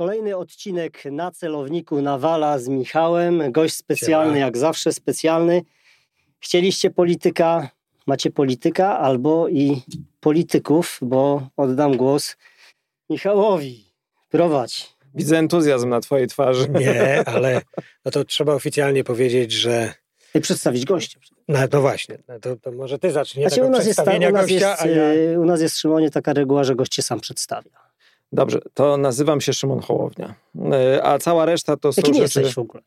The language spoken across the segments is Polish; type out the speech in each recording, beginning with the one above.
Kolejny odcinek na celowniku Nawala z Michałem. Gość specjalny, jak zawsze specjalny. Chcieliście polityka, macie polityka albo i polityków, bo oddam głos Michałowi. Prowadź. Widzę entuzjazm na twojej twarzy. Nie, ale no to trzeba oficjalnie powiedzieć, że I przedstawić gościa. no, no właśnie, no to, to może ty zacznij Znaczy, tego u, nas jest, ta, u, nas gościa, jest, a ja... y, u nas jest, Szymonie, taka reguła, że gość się sam przedstawia. Dobrze, to nazywam się Szymon Hołownia. E, A cała reszta to są Jakim rzeczy... jesteś w ogóle?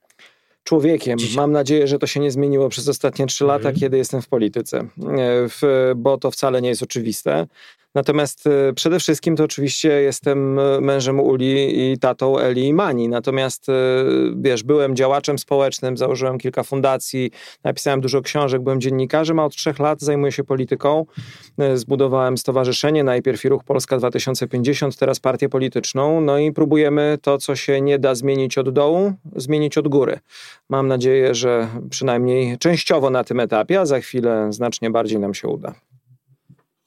człowiekiem. Dzisiaj. Mam nadzieję, że to się nie zmieniło przez ostatnie trzy lata, Mhm. kiedy jestem w polityce, E, w, bo to wcale nie jest oczywiste. Natomiast e, przede wszystkim to oczywiście jestem e, mężem Uli i tatą Eli i Mani. Natomiast e, wiesz, byłem działaczem społecznym, założyłem kilka fundacji, napisałem dużo książek, byłem dziennikarzem, a od trzech lat zajmuję się polityką. Zbudowałem stowarzyszenie, najpierw i Ruch Polska 2050, teraz partię polityczną. No i próbujemy to, co się nie da zmienić od dołu, zmienić od góry. Mam nadzieję, że przynajmniej częściowo na tym etapie, a za chwilę znacznie bardziej nam się uda.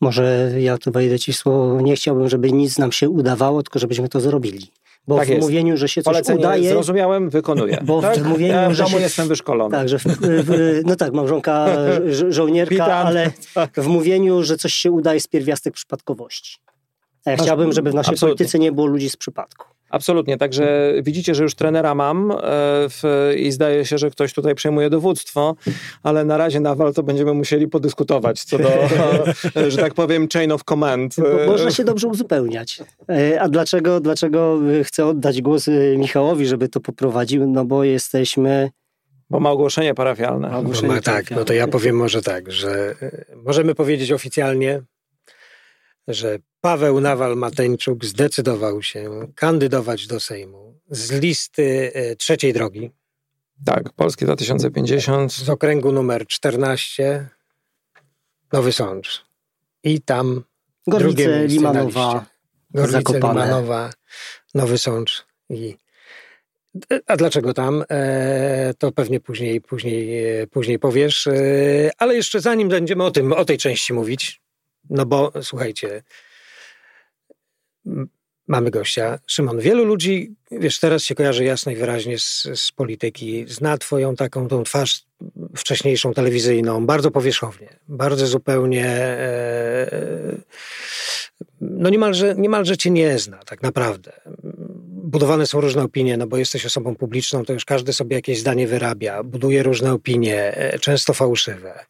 Może ja tu wejdę ci w słowo. Nie chciałbym, żeby nic nam się udawało, tylko żebyśmy to zrobili. Bo Tak w jest. mówieniu, że się coś Polecenie udaje... zrozumiałem, wykonuję. Bo w tak? mówieniu, ja w że domu się- jestem wyszkolony. Tak, że w, w, no tak, małżonka żo- żołnierka, Witam. ale w mówieniu, że coś się uda jest pierwiastek przypadkowości. A ja chciałbym, żeby w naszej absolutnie. polityce nie było ludzi z przypadku. Absolutnie, także widzicie, że już trenera mam e, w, i zdaje się, że ktoś tutaj przejmuje dowództwo, ale na razie na wal to będziemy musieli podyskutować co do, że tak powiem, chain of command. Bo można się dobrze uzupełniać. E, A dlaczego, dlaczego chcę oddać głos e, Michałowi, żeby to poprowadził? No bo jesteśmy... Bo ma ogłoszenie parafialne. Ma No, ogłoszenie ma, tak, no to ja powiem może tak, że możemy powiedzieć oficjalnie, że Paweł Nawal-Mateńczuk zdecydował się kandydować do Sejmu z listy e, trzeciej drogi Tak, Polski 2050. z okręgu numer 14 Nowy Sącz. I tam drugie Gorlice, Limanowa. Gorlice, Zakopane. Limanowa, Nowy Sącz i a dlaczego tam? E, to pewnie później, później, e, później powiesz. E, ale jeszcze zanim będziemy o tym, o tej części mówić, no bo słuchajcie, mamy gościa. Szymon, wielu ludzi, wiesz, teraz się kojarzy jasno i wyraźnie z, z polityki, zna twoją taką tą twarz wcześniejszą telewizyjną, bardzo powierzchownie, bardzo zupełnie e, no niemalże, niemalże cię nie zna tak naprawdę. Budowane są różne opinie, no bo jesteś osobą publiczną, to już każdy sobie jakieś zdanie wyrabia, buduje różne opinie, e, często fałszywe.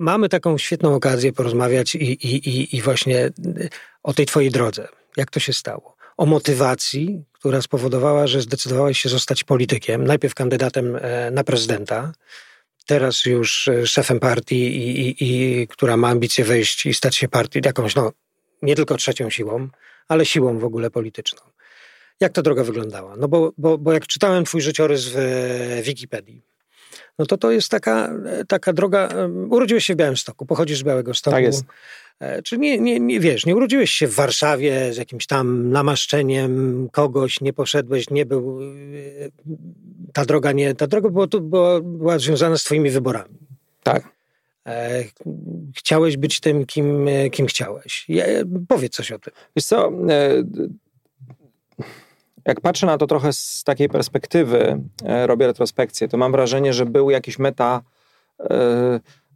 Mamy taką świetną okazję porozmawiać i, i, i, i właśnie y, o tej twojej drodze. Jak to się stało? O motywacji, która spowodowała, że zdecydowałeś się zostać politykiem, najpierw kandydatem e, na prezydenta, teraz już e, szefem partii, i, i, i, która ma ambicje wejść i stać się partią jakąś, no nie tylko trzecią siłą, ale siłą w ogóle polityczną. Jak ta droga wyglądała? No bo, bo, bo jak czytałem twój życiorys w e, Wikipedii, no to to jest taka, taka droga. Urodziłeś się w Białymstoku, pochodzisz z Białego Stoku. Tak jest. E, Czy nie, nie, nie wiesz, nie urodziłeś się w Warszawie z jakimś tam namaszczeniem kogoś, nie poszedłeś, nie był. e, Ta droga nie. Ta droga była, była, była związana z Twoimi wyborami. Tak. E, Chciałeś być tym, kim, kim chciałeś. Ja, powiedz coś o tym. Wiesz co, e, jak patrzę na to trochę z takiej perspektywy, e, robię retrospekcję, to mam wrażenie, że był jakiś meta,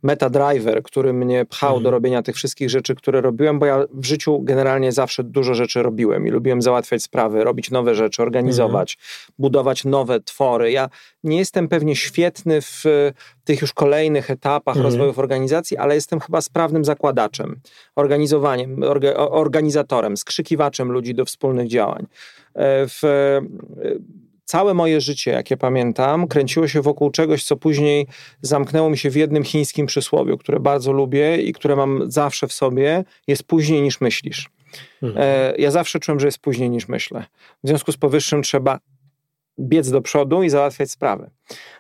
e, meta driver, który mnie pchał Mhm. do robienia tych wszystkich rzeczy, które robiłem, bo ja w życiu generalnie zawsze dużo rzeczy robiłem i lubiłem załatwiać sprawy, robić nowe rzeczy, organizować, budować nowe twory. Ja nie jestem pewnie świetny w e, tych już kolejnych etapach Mhm. rozwoju organizacji, ale jestem chyba sprawnym zakładaczem, organizowaniem, orga, organizatorem, skrzykiwaczem ludzi do wspólnych działań. E, W, e, całe moje życie, jakie pamiętam, kręciło się wokół czegoś, co później zamknęło mi się w jednym chińskim przysłowiu, które bardzo lubię i które mam zawsze w sobie, jest później niż myślisz. E, Ja zawsze czułem, że jest później niż myślę. W związku z powyższym trzeba biec do przodu i załatwiać sprawy.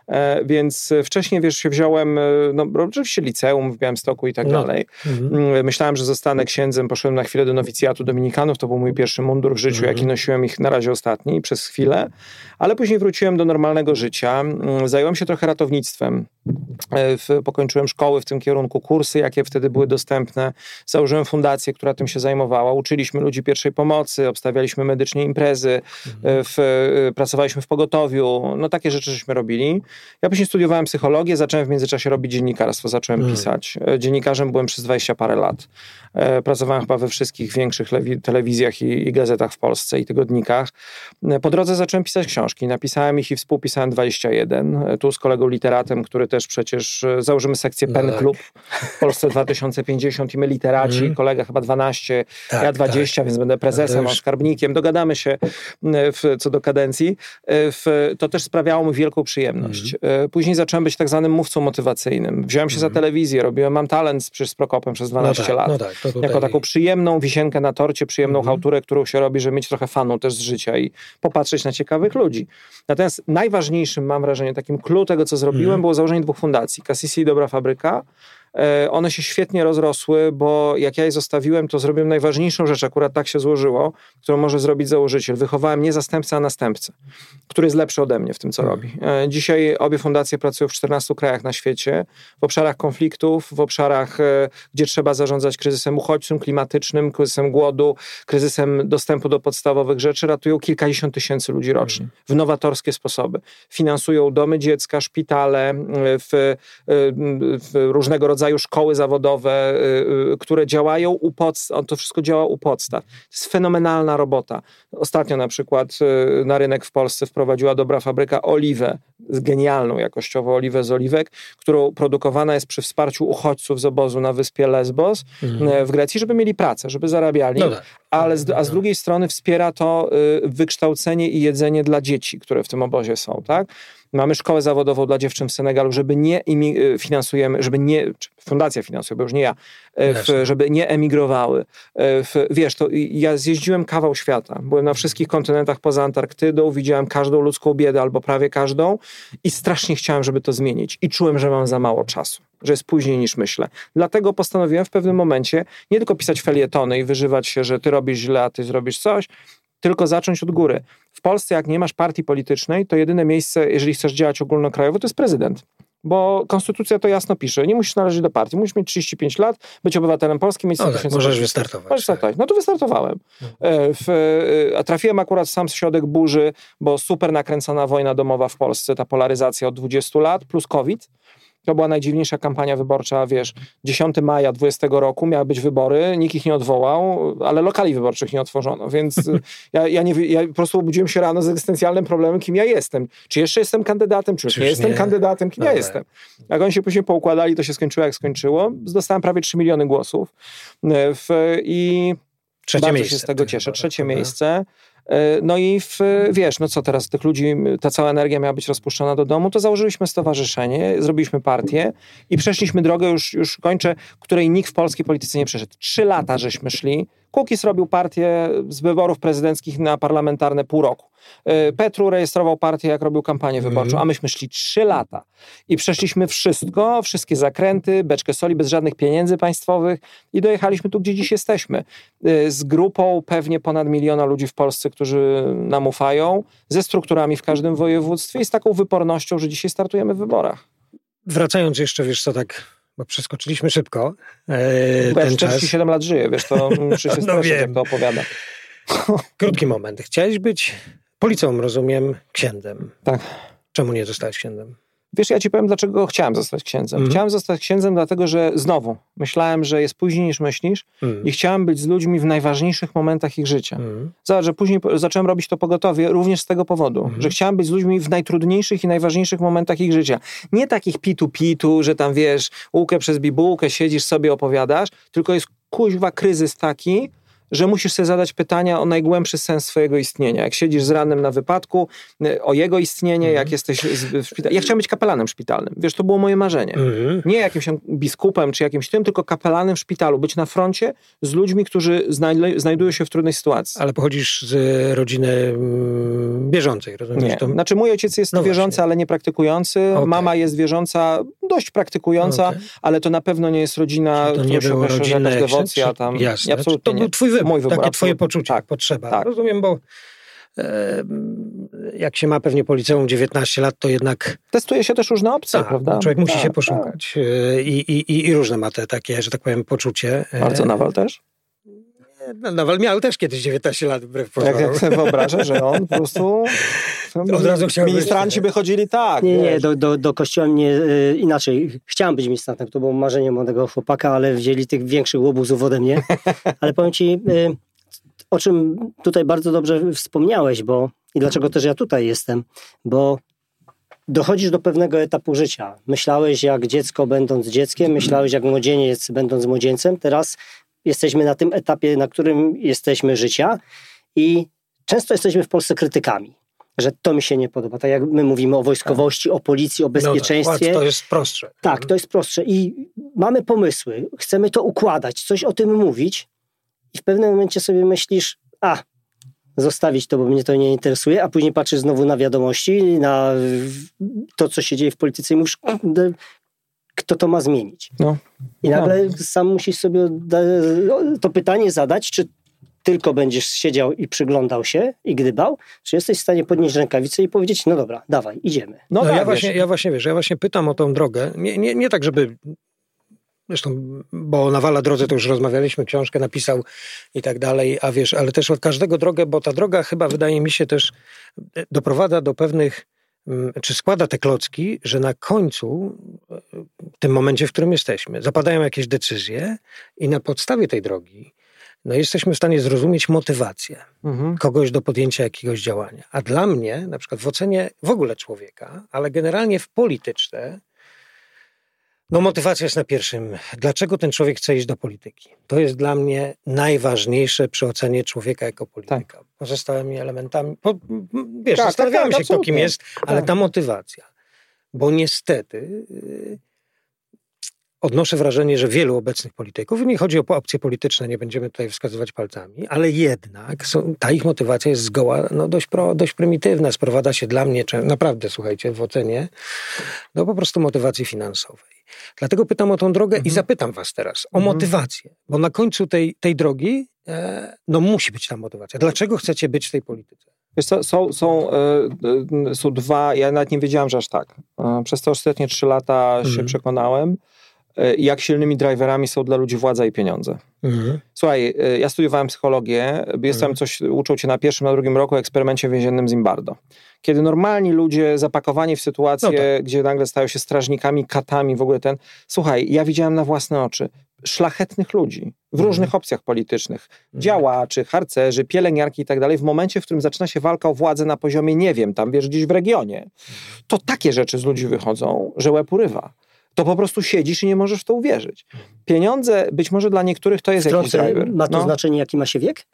E, więc wcześniej, wiesz, się wziąłem, e, no oczywiście liceum w Białymstoku i tak no. dalej. Mhm. Mm, myślałem, że zostanę księdzem, poszedłem na chwilę do nowicjatu dominikanów, to był mój pierwszy mundur w życiu, mhm. jaki nosiłem ich na razie ostatni przez chwilę, ale później wróciłem do normalnego życia. Mm, zająłem się trochę ratownictwem. E, pokończyłem szkoły w tym kierunku, kursy, jakie wtedy były dostępne. Założyłem fundację, która tym się zajmowała. Uczyliśmy ludzi pierwszej pomocy, obstawialiśmy medycznie imprezy, mhm. w, pracowaliśmy w pogotowiu. No takie rzeczy żeśmy robili. Ja później studiowałem psychologię, zacząłem w międzyczasie robić dziennikarstwo, zacząłem hmm. pisać. E, dziennikarzem byłem przez 20 parę lat. E, pracowałem chyba we wszystkich większych telewizjach i, i, gazetach w Polsce i tygodnikach. E, po drodze zacząłem pisać książki. Napisałem ich i współpisałem 21. Tu z kolegą literatem, który też przecież założymy sekcję Pen tak. Club w Polsce 2050 i my literaci, hmm. kolega chyba 12, tak, ja 20, tak. więc będę prezesem, już... skarbnikiem. Dogadamy się w, co do kadencji. W, to też sprawiało mi wielką przyjemność. Hmm. Później zacząłem być tak zwanym mówcą motywacyjnym. Wziąłem się za mhm. telewizję, robiłem Mam Talent z, z Prokopem przez 12 no tak, lat. No tak, tutaj... Jako taką przyjemną wisienkę na torcie, przyjemną mhm. którą się robi, żeby mieć trochę fanu też z życia i popatrzeć na ciekawych ludzi. Natomiast najważniejszym, mam wrażenie, takim clue tego, co zrobiłem, mhm. było założenie dwóch fundacji. Cassisi i Dobra Fabryka, one się świetnie rozrosły, bo jak ja je zostawiłem, to zrobiłem najważniejszą rzecz, akurat tak się złożyło, którą może zrobić założyciel. Wychowałem nie zastępcę, a następcę, który jest lepszy ode mnie w tym, co mhm. robi. E, dzisiaj obie fundacje pracują w 14 krajach na świecie, w obszarach konfliktów, w obszarach, e, gdzie trzeba zarządzać kryzysem uchodźczym, klimatycznym, kryzysem głodu, kryzysem dostępu do podstawowych rzeczy. Ratują kilkadziesiąt tysięcy ludzi rocznie mhm. w nowatorskie sposoby. Finansują domy dziecka, szpitale, w, w różnego rodzaju rodzaju szkoły zawodowe, y, y, które działają u podstaw, to wszystko działa u podstaw. To jest fenomenalna robota. Ostatnio na przykład y, na rynek w Polsce wprowadziła dobra fabryka oliwę, genialną jakościowo oliwę z oliwek, którą produkowana jest przy wsparciu uchodźców z obozu na wyspie Lesbos mhm. w Grecji, żeby mieli pracę, żeby zarabiali. No tak. Ale z, a z drugiej strony wspiera to wykształcenie i jedzenie dla dzieci, które w tym obozie są, tak? Mamy szkołę zawodową dla dziewczyn w Senegalu, żeby nie y, finansujemy, żeby nie, fundacja finansuje, bo już nie ja, e, w, żeby nie emigrowały. E, w, wiesz, to ja zjeździłem kawał świata. Byłem na wszystkich kontynentach poza Antarktydą, widziałem każdą ludzką biedę albo prawie każdą i strasznie chciałem, żeby to zmienić. I czułem, że mam za mało czasu, że jest później niż myślę. Dlatego postanowiłem w pewnym momencie nie tylko pisać felietony i wyżywać się, że ty robisz źle, a ty zrobisz coś, tylko zacząć od góry. W Polsce, jak nie masz partii politycznej, to jedyne miejsce, jeżeli chcesz działać ogólnokrajowo, to jest prezydent. Bo konstytucja to jasno pisze. Nie musisz należeć do partii. Musisz mieć 35 lat, być obywatelem polskim, mieć 100 no tak, Możesz wystartować. Możesz tak. No to wystartowałem. E, w, e, a trafiłem akurat w sam środek burzy, bo super nakręcona wojna domowa w Polsce, ta polaryzacja od 20 lat, plus COVID. To była najdziwniejsza kampania wyborcza, wiesz, 10 maja 20 roku miały być wybory, nikt ich nie odwołał, ale lokali wyborczych nie otworzono, więc ja, ja, nie, ja po prostu obudziłem się rano z egzystencjalnym problemem, kim ja jestem. Czy jeszcze jestem kandydatem, czy już nie jestem kandydatem, kim ja jestem. Jak oni się później poukładali, to się skończyło jak skończyło. Dostałem prawie 3 miliony głosów e, w, i Trzecie bardzo miejsce. się z tego cieszę. Trzecie miejsce. E, no i w, wiesz, no co teraz, tych ludzi, ta cała energia miała być rozpuszczona do domu, to założyliśmy stowarzyszenie, zrobiliśmy partię i przeszliśmy drogę, już, już kończę, której nikt w polskiej polityce nie przeszedł. Trzy lata żeśmy szli. Kukis robił partię z wyborów prezydenckich na parlamentarne pół roku. E, Petru rejestrował partię, jak robił kampanię wyborczą, mm. a myśmy szli trzy lata i przeszliśmy wszystko, wszystkie zakręty, beczkę soli, bez żadnych pieniędzy państwowych i dojechaliśmy tu, gdzie dziś jesteśmy. E, z grupą pewnie ponad miliona ludzi w Polsce, którzy nam ufają, ze strukturami w każdym województwie i z taką wypornością, że dzisiaj startujemy w wyborach. Wracając jeszcze, wiesz co, tak bo przeskoczyliśmy szybko. E, ja 47 lat żyję, wiesz, to muszę się no jak to opowiadam. Krótki moment. Chciałeś być policją, rozumiem, księdzem. Tak. Czemu nie zostałeś księdzem? Wiesz, ja ci powiem, dlaczego chciałem zostać księdzem. Mm. Chciałem zostać księdzem, dlatego że znowu myślałem, że jest później niż myślisz mm. i chciałem być z ludźmi w najważniejszych momentach ich życia. Mm. Zobacz, że później zacząłem robić to pogotowie również z tego powodu, mm. że chciałem być z ludźmi w najtrudniejszych i najważniejszych momentach ich życia. Nie takich pitu-pitu, że tam wiesz, łukę przez bibułkę, siedzisz sobie, opowiadasz, tylko jest kuźwa kryzys taki, że musisz sobie zadać pytania o najgłębszy sens swojego istnienia. Jak siedzisz z ranem na wypadku, y, o jego istnienie, jak jesteś w szpitalu. Ja chciałem być kapelanem szpitalnym. Wiesz, to było moje marzenie. Mhm. Nie jakimś biskupem czy jakimś tym, tylko kapelanem w szpitalu. Być na froncie z ludźmi, którzy znajdu- znajdują się w trudnej sytuacji. Ale pochodzisz z rodziny mm, bieżącej, rozumiesz? Nie. To... Znaczy mój ojciec jest No wierzący, właśnie. ale nie praktykujący. Okej. Mama jest wierząca, dość praktykująca, Okej. ale to na pewno nie jest rodzina, to nie jakaś dewocja księdze? tam. Jasne. Absolutnie to był twój wybór, Mój wybór, takie twoje poczucie, Tak. potrzeba. tak. Rozumiem, bo e, jak się ma pewnie po liceum 19 lat, to jednak Testuje się też różne opcje, tak, prawda? człowiek musi Tak, się tak. poszukać. E, I, i, i, różne ma te takie, że tak powiem, poczucie. E, Bardzo nawal też? No, Nawal miał też kiedyś 19 lat, wbrew Jak, pozorom. jak sobie wyobrażę, że on po prostu... Od razu chciał być- Ministranci by chodzili tak. Nie, nie, do, do, do kościoła mnie y, inaczej. Chciałem być ministrantem, to było marzenie młodego chłopaka, ale wzięli tych większych łobuzów ode mnie. Ale powiem ci, y, o czym tutaj bardzo dobrze wspomniałeś, bo i dlaczego też ja tutaj jestem, bo dochodzisz do pewnego etapu życia. Myślałeś jak dziecko będąc dzieckiem, myślałeś jak młodzieniec będąc młodzieńcem, teraz jesteśmy na tym etapie, na którym jesteśmy życia i często jesteśmy w Polsce krytykami. Że to mi się nie podoba. Tak jak my mówimy o wojskowości, o policji, o bezpieczeństwie. No tak, to jest prostsze. Tak, to jest prostsze. I mamy pomysły, chcemy to układać, coś o tym mówić, i w pewnym momencie sobie myślisz, a zostawić to, bo mnie to nie interesuje, a później patrzysz znowu na wiadomości, na to, co się dzieje w polityce i mówisz, kto to ma zmienić? No. I nagle sam musisz sobie da- to pytanie zadać, czy tylko będziesz siedział i przyglądał się i gdybał, czy jesteś w stanie podnieść rękawicę i powiedzieć, no dobra, dawaj, idziemy. No, No, tak, ja, wiesz. właśnie, ja właśnie, wiesz, ja właśnie pytam o tą drogę. Nie, nie, nie tak, żeby... Zresztą, bo Nawala drodze to już rozmawialiśmy, książkę napisał i tak dalej, a wiesz, ale też od każdego drogę, bo ta droga chyba wydaje mi się też doprowadza do pewnych, czy składa te klocki, że na końcu, e, w tym momencie, w którym jesteśmy, zapadają jakieś decyzje i na podstawie tej drogi no jesteśmy w stanie zrozumieć motywację Mhm. kogoś do podjęcia jakiegoś działania. A dla mnie, na przykład w ocenie w ogóle człowieka, ale generalnie w polityce, no motywacja jest na pierwszym. Dlaczego ten człowiek chce iść do polityki? To jest dla mnie najważniejsze przy ocenie człowieka jako polityka. Pozostałymi elementami, wiesz, Tak, tak, tak, się, kto kim absolutnie. jest, ale Tak. ta motywacja. Bo niestety yy, odnoszę wrażenie, że wielu obecnych polityków, i nie chodzi o opcje polityczne, nie będziemy tutaj wskazywać palcami, ale jednak są, ta ich motywacja jest zgoła no, dość, pro, dość prymitywna. Sprowadza się dla mnie, naprawdę, słuchajcie, w ocenie, do po prostu motywacji finansowej. Dlatego pytam o tą drogę i zapytam was teraz o Mhm. motywację, bo na końcu tej, tej drogi e, no musi być ta motywacja. Dlaczego chcecie być w tej polityce? Wiesz co, są, są, e, są dwa, ja nawet nie wiedziałem, że aż tak. E, Przez te ostatnie trzy lata się Mhm. przekonałem, e, jak silnymi driverami są dla ludzi władza i pieniądze. Słuchaj, e, ja studiowałem psychologię, jestem Mhm. coś, uczył cię na pierwszym, na drugim roku o eksperymencie więziennym Zimbardo. Kiedy normalni ludzie zapakowani w sytuację, No tak. gdzie nagle stają się strażnikami, katami, w ogóle ten... Słuchaj, ja widziałem na własne oczy szlachetnych ludzi w Mhm. różnych opcjach politycznych, działaczy, harcerzy, pielęgniarki i tak dalej, w momencie, w którym zaczyna się walka o władzę na poziomie, nie wiem, tam wiesz, gdzieś w regionie, to takie rzeczy z ludzi wychodzą, że łeb urywa. To po prostu siedzisz i nie możesz w to uwierzyć. Pieniądze, być może dla niektórych to jest jakiś driver. ma to No. znaczenie, jaki ma się wiek?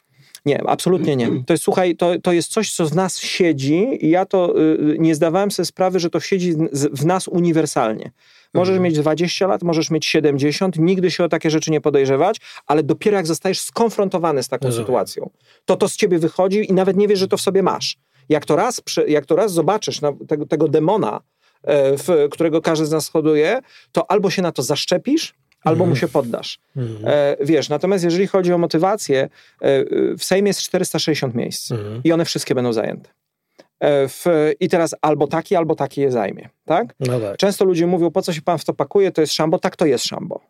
Nie, absolutnie nie. To jest, słuchaj, to, to jest coś, co w nas siedzi i ja to y, nie zdawałem sobie sprawy, że to siedzi w nas uniwersalnie. Możesz Mhm. mieć 20 lat, możesz mieć 70, nigdy się o takie rzeczy nie podejrzewać, ale dopiero jak zostajesz skonfrontowany z taką sytuacją, to to z ciebie wychodzi i nawet nie wiesz, że to w sobie masz. Jak to raz, jak to raz zobaczysz na, tego, tego demona, w, którego każdy z nas hoduje, to albo się na to zaszczepisz, albo mu się poddasz. Mhm. E, wiesz, natomiast jeżeli chodzi o motywację, e, w Sejmie jest 460 miejsc Mhm. i one wszystkie będą zajęte. E, w, I teraz albo taki, albo taki je zajmie, tak? No tak. Często ludzie mówią, po co się pan w to pakuje, to jest szambo. Tak, to jest szambo.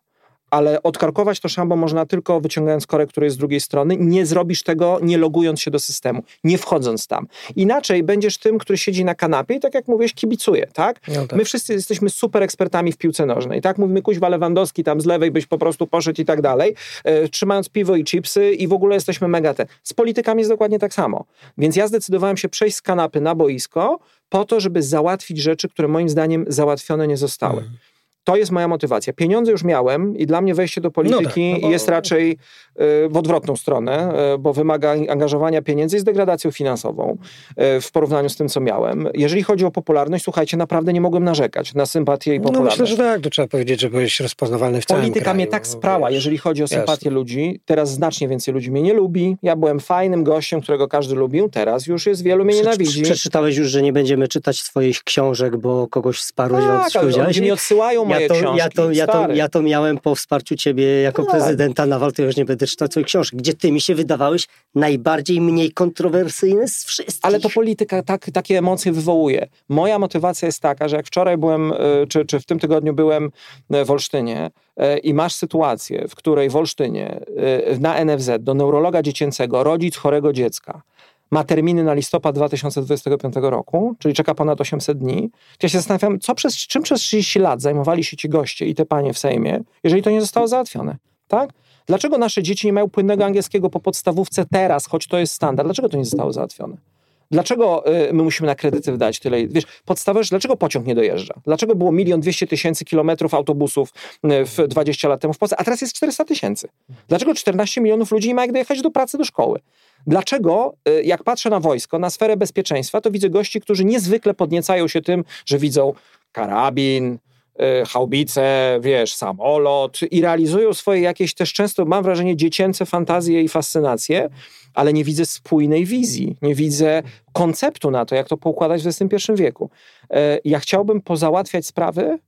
Ale odkarkować to szambo można tylko wyciągając korek, który jest z drugiej strony. Nie zrobisz tego, nie logując się do systemu, nie wchodząc tam. Inaczej będziesz tym, który siedzi na kanapie i tak jak mówiłeś, kibicuje, tak? No tak. My wszyscy jesteśmy super ekspertami w piłce nożnej, tak? Mówimy, kuźwa Lewandowski tam z lewej byś po prostu poszedł i tak dalej, e, trzymając piwo i chipsy i w ogóle jesteśmy mega te. Z politykami jest dokładnie tak samo. Więc ja zdecydowałem się przejść z kanapy na boisko po to, żeby załatwić rzeczy, które moim zdaniem załatwione nie zostały. Mhm. To jest moja motywacja. Pieniądze już miałem i dla mnie wejście do polityki no tak, no bo... jest raczej y, w odwrotną stronę, y, bo wymaga angażowania pieniędzy i z degradacją finansową y, w porównaniu z tym, co miałem. Jeżeli chodzi o popularność, słuchajcie, naprawdę nie mogłem narzekać na sympatię i popularność. No myślę, że tak, to trzeba powiedzieć, że byłeś rozpoznawalny w całym Polityka kraju. mnie tak sprała, jeżeli chodzi o sympatię Jasne. ludzi. Teraz znacznie więcej ludzi mnie nie lubi. Ja byłem fajnym gościem, którego każdy lubił. Teraz już jest wielu mnie nienawidzi. Przeczytałeś już, że nie będziemy czytać swoich książek, bo kogoś sparłeś, tak, ludzie mi odsyłają moje ja to, książki. Ja to, ja, to, ja to miałem po wsparciu ciebie jako tak. prezydenta Nawal, to już nie będę czytał twoich książek, gdzie ty mi się wydawałeś najbardziej mniej kontrowersyjny z wszystkich. Ale to polityka tak, takie emocje wywołuje. Moja motywacja jest taka, że jak wczoraj byłem, e, czy, czy w tym tygodniu byłem e, w Olsztynie e, i masz sytuację, w której w Olsztynie na NFZ do neurologa dziecięcego rodzic chorego dziecka ma terminy na listopad 2025 roku, czyli czeka ponad 800 dni, ja się zastanawiam, co przez, czym przez 30 lat zajmowali się ci goście i te panie w Sejmie, jeżeli to nie zostało załatwione, tak? Dlaczego nasze dzieci nie mają płynnego angielskiego po podstawówce teraz, choć to jest standard? Dlaczego to nie zostało załatwione? Dlaczego y, my musimy na kredyty wydać tyle? Wiesz, podstawowe, dlaczego pociąg nie dojeżdża? Dlaczego było milion dwieście tysięcy kilometrów autobusów y, w 20 lat temu w Polsce, a teraz jest 400 tysięcy? Dlaczego 14 milionów ludzi nie ma jak dojechać do pracy, do szkoły? Dlaczego, y, jak patrzę na wojsko, na sferę bezpieczeństwa, to widzę gości, którzy niezwykle podniecają się tym, że widzą karabin, haubice, wiesz, samolot i realizują swoje jakieś też często, mam wrażenie, dziecięce fantazje i fascynacje, ale nie widzę spójnej wizji, nie widzę konceptu na to, jak to poukładać w XXI wieku. E, ja chciałbym pozałatwiać sprawy,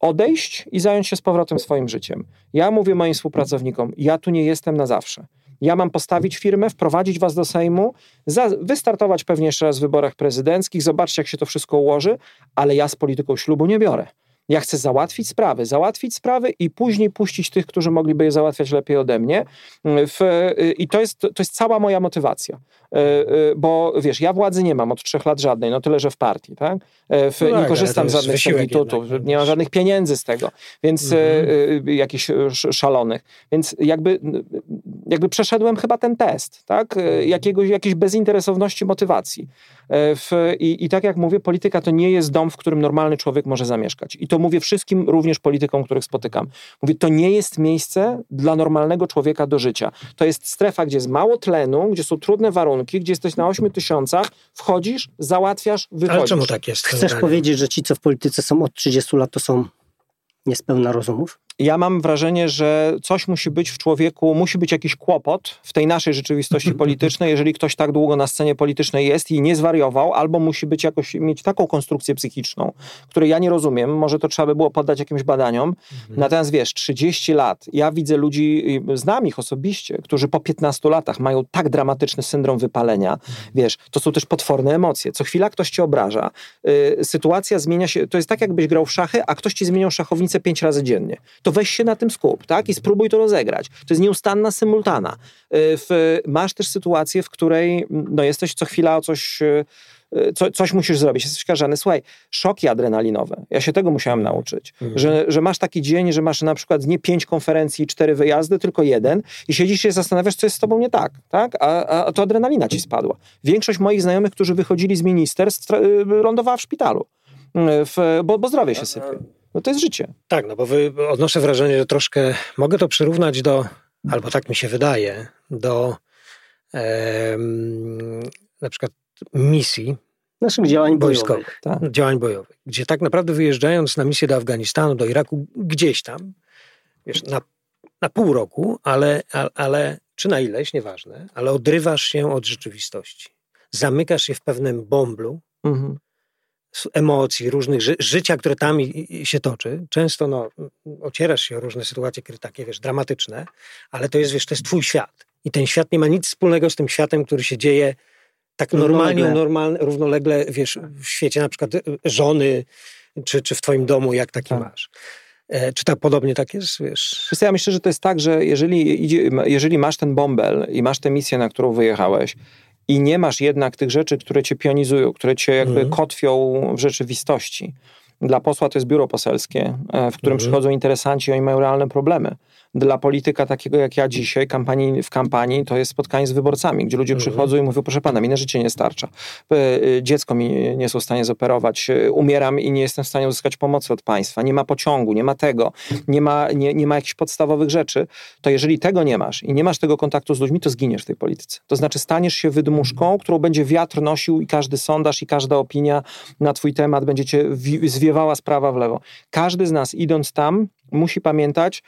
odejść i zająć się z powrotem swoim życiem. Ja mówię moim współpracownikom, ja tu nie jestem na zawsze. Ja mam postawić firmę, wprowadzić was do Sejmu, za, wystartować pewnie jeszcze raz w wyborach prezydenckich, zobaczcie, jak się to wszystko ułoży, ale ja z polityką ślubu nie biorę. Ja chcę załatwić sprawy, załatwić sprawy i później puścić tych, którzy mogliby je załatwiać lepiej ode mnie. W, I to jest, to jest cała moja motywacja. E, e, bo wiesz, ja władzy nie mam od trzech lat żadnej, no tyle, że w partii, tak? E, w, no tak, nie korzystam z żadnych servitutów, nie mam żadnych pieniędzy z tego, więc mhm. jakichś szalonych. Więc jakby, jakby przeszedłem chyba ten test, tak? Jakiegoś, jakiejś bezinteresowności motywacji. W, i, I tak jak mówię, polityka to nie jest dom, w którym normalny człowiek może zamieszkać. I to mówię wszystkim, również politykom, których spotykam. Mówię, to nie jest miejsce dla normalnego człowieka do życia. To jest strefa, gdzie jest mało tlenu, gdzie są trudne warunki, gdzie jesteś na 8 tysiącach, wchodzisz, załatwiasz, wychodzisz. Ale czemu tak jest? Chcesz powiedzieć, że ci, co w polityce są od 30 lat, to są niespełna rozumów? Ja mam wrażenie, że coś musi być w człowieku, musi być jakiś kłopot w tej naszej rzeczywistości politycznej, jeżeli ktoś tak długo na scenie politycznej jest i nie zwariował, albo musi być jakoś, mieć taką konstrukcję psychiczną, której ja nie rozumiem, może to trzeba by było poddać jakimś badaniom. Mhm. Natomiast wiesz, 30 lat, ja widzę ludzi, znam ich osobiście, którzy po 15 latach mają tak dramatyczny syndrom wypalenia, mhm. wiesz, to są też potworne emocje. Co chwila ktoś cię obraża, yy, sytuacja zmienia się, to jest tak jakbyś grał w szachy, a ktoś ci zmieniał szachownicę 5 razy dziennie to weź się na tym skup, tak? I spróbuj to rozegrać. To jest nieustanna symultana. Y, w, masz też sytuację, w której no, jesteś co chwila o coś y, y, co, coś musisz zrobić, jesteś skażany. Słuchaj, szoki adrenalinowe, ja się tego musiałem nauczyć, mhm. że, że masz taki dzień, że masz na przykład nie pięć konferencji, cztery wyjazdy, tylko jeden i siedzisz się zastanawiasz, co jest z tobą nie tak, tak? A, a to adrenalina ci spadła. Większość moich znajomych, którzy wychodzili z ministerstw, lądowała w szpitalu, w, bo, bo zdrowie się sypie. No to jest życie. Tak, no bo wy, odnoszę wrażenie, że troszkę mogę to przyrównać do, albo tak mi się wydaje, do e, na przykład misji naszych działań wojskowych, tak. działań bojowych, gdzie tak naprawdę wyjeżdżając na misję do Afganistanu, do Iraku, gdzieś tam, wiesz, na, na pół roku, ale, ale czy na ileś, nieważne, ale odrywasz się od rzeczywistości. Zamykasz się w pewnym bąblu, mhm emocji, różnych ży życia, które tam się toczy. Często no, ocierasz się o różne sytuacje takie, wiesz, dramatyczne, ale to jest, wiesz, to jest twój świat. I ten świat nie ma nic wspólnego z tym światem, który się dzieje tak normalnie, normalnie równolegle, wiesz, w świecie na przykład e, żony, czy, czy w twoim domu, jak taki tak. masz. E, czy tak podobnie tak jest, wiesz? Ja myślę, że to jest tak, że jeżeli, jeżeli masz ten bąbel i masz tę misję, na którą wyjechałeś, i nie masz jednak tych rzeczy, które cię pionizują, które cię jakby mm. kotwią w rzeczywistości. Dla posła to jest biuro poselskie, e, w którym mm. przychodzą interesanci, oni mają realne problemy. Dla polityka takiego jak ja dzisiaj, kampanii, w kampanii, to jest spotkanie z wyborcami, gdzie ludzie mhm. przychodzą i mówią, proszę pana, mi na życie nie starcza. Dziecko mi nie są w stanie zoperować, umieram i nie jestem w stanie uzyskać pomocy od państwa, nie ma pociągu, nie ma tego, nie ma, nie, nie ma jakichś podstawowych rzeczy, to jeżeli tego nie masz i nie masz tego kontaktu z ludźmi, to zginiesz w tej polityce. To znaczy staniesz się wydmuszką, którą będzie wiatr nosił i każdy sondaż i każda opinia na twój temat będzie cię zwiewała sprawa w lewo. Każdy z nas idąc tam musi pamiętać,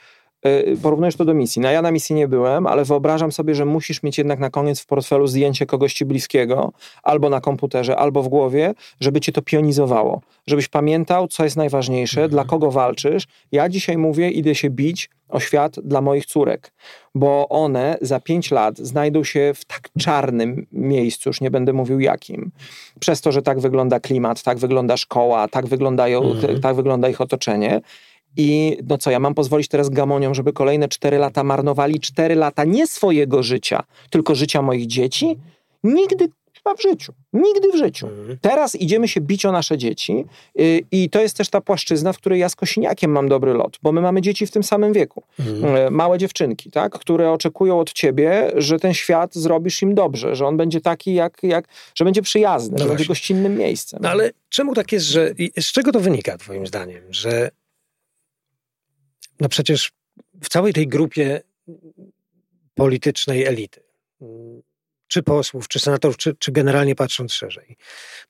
porównujesz to do misji. No ja na misji nie byłem, ale wyobrażam sobie, że musisz mieć jednak na koniec w portfelu zdjęcie kogoś ci bliskiego, albo na komputerze, albo w głowie, żeby cię to pionizowało. Żebyś pamiętał, co jest najważniejsze, mhm. dla kogo walczysz. Ja dzisiaj mówię, idę się bić o świat dla moich córek, bo one za pięć lat znajdą się w tak czarnym miejscu, już nie będę mówił jakim, przez to, że tak wygląda klimat, tak wygląda szkoła, tak, wyglądają, mhm. tak wygląda ich otoczenie i no co, ja mam pozwolić teraz gamoniom, żeby kolejne cztery lata marnowali cztery lata nie swojego życia, tylko życia moich dzieci? Nigdy chyba w życiu. Nigdy w życiu. Mhm. Teraz idziemy się bić o nasze dzieci yy, i to jest też ta płaszczyzna, w której ja z Kosiniakiem mam dobry lot, bo my mamy dzieci w tym samym wieku. Yy, małe dziewczynki, tak, które oczekują od ciebie, że ten świat zrobisz im dobrze, że on będzie taki, jak, jak że będzie przyjazny, no że właśnie. będzie gościnnym miejscem. No ale czemu tak jest, że z czego to wynika twoim zdaniem, że no przecież w całej tej grupie politycznej elity, czy posłów, czy senatorów, czy, czy generalnie patrząc szerzej,